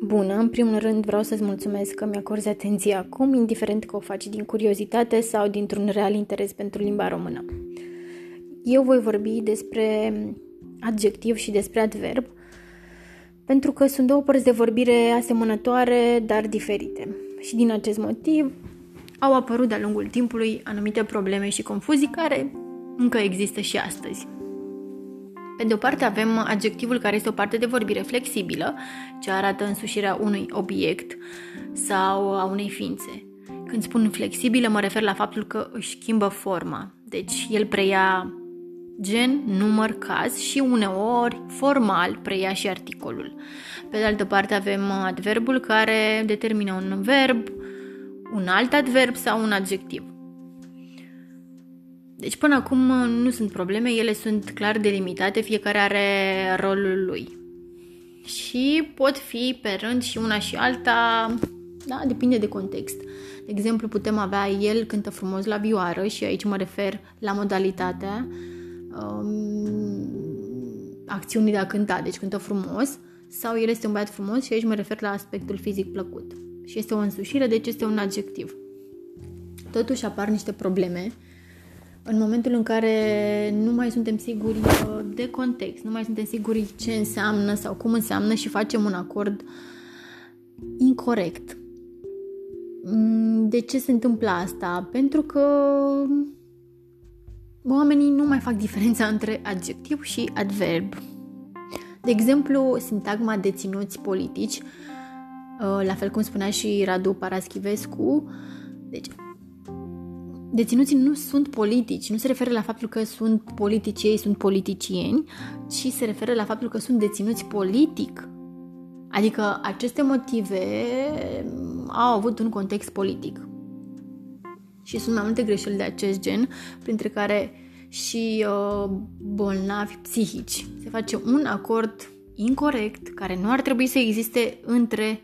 Bună, în primul rând vreau să-ți mulțumesc că mi-acorzi atenție acum, indiferent că o faci din curiozitate sau dintr-un real interes pentru limba română. Eu voi vorbi despre adjectiv și despre adverb, pentru că sunt două părți de vorbire asemănătoare, dar diferite. Și din acest motiv au apărut de-a lungul timpului anumite probleme și confuzii care încă există și astăzi. Pe de o parte avem adjectivul care este o parte de vorbire flexibilă, ce arată însușirea unui obiect sau a unei ființe. Când spun flexibilă, mă refer la faptul că își schimbă forma. Deci el preia gen, număr, caz și uneori formal preia și articolul. Pe de altă parte avem adverbul care determină un verb, un alt adverb sau un adjectiv. Deci până acum nu sunt probleme, ele sunt clar delimitate, fiecare are rolul lui. Și pot fi pe rând și una și alta, da, depinde de context. De exemplu, putem avea el cântă frumos la vioară și aici mă refer la modalitatea um, acțiunii de a cânta, deci cântă frumos, sau el este un băiat frumos și aici mă refer la aspectul fizic plăcut. Și este o însușire, deci este un adjectiv. Totuși apar niște probleme în momentul în care nu mai suntem siguri uh, de context, nu mai suntem siguri ce înseamnă sau cum înseamnă și facem un acord incorrect. Mm, de ce se întâmplă asta? Pentru că oamenii nu mai fac diferența între adjectiv și adverb. De exemplu, sintagma deținuți politici, uh, la fel cum spunea și Radu Paraschivescu, deci deținuții nu sunt politici, nu se referă la faptul că sunt politici, ei sunt politicieni, ci se referă la faptul că sunt deținuți politic. Adică aceste motive au avut un context politic. Și sunt mai multe greșeli de acest gen, printre care și uh, bolnavi psihici. Se face un acord incorrect care nu ar trebui să existe între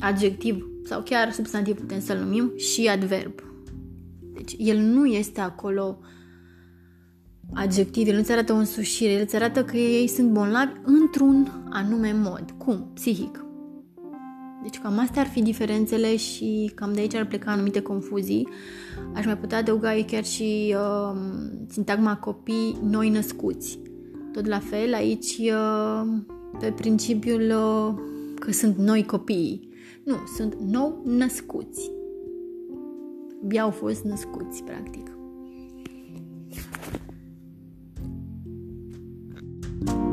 adjectiv sau chiar substantiv putem să-l numim și adverb. Deci el nu este acolo adjectiv, el nu-ți arată o însușire, el îți arată că ei sunt bolnavi într-un anume mod. Cum? Psihic. Deci cam astea ar fi diferențele și cam de aici ar pleca anumite confuzii. Aș mai putea adăuga chiar și uh, sintagma copii noi născuți. Tot la fel, aici uh, pe principiul uh, că sunt noi copii. Nu, sunt nou născuți i-au fost născuți, practic. thank you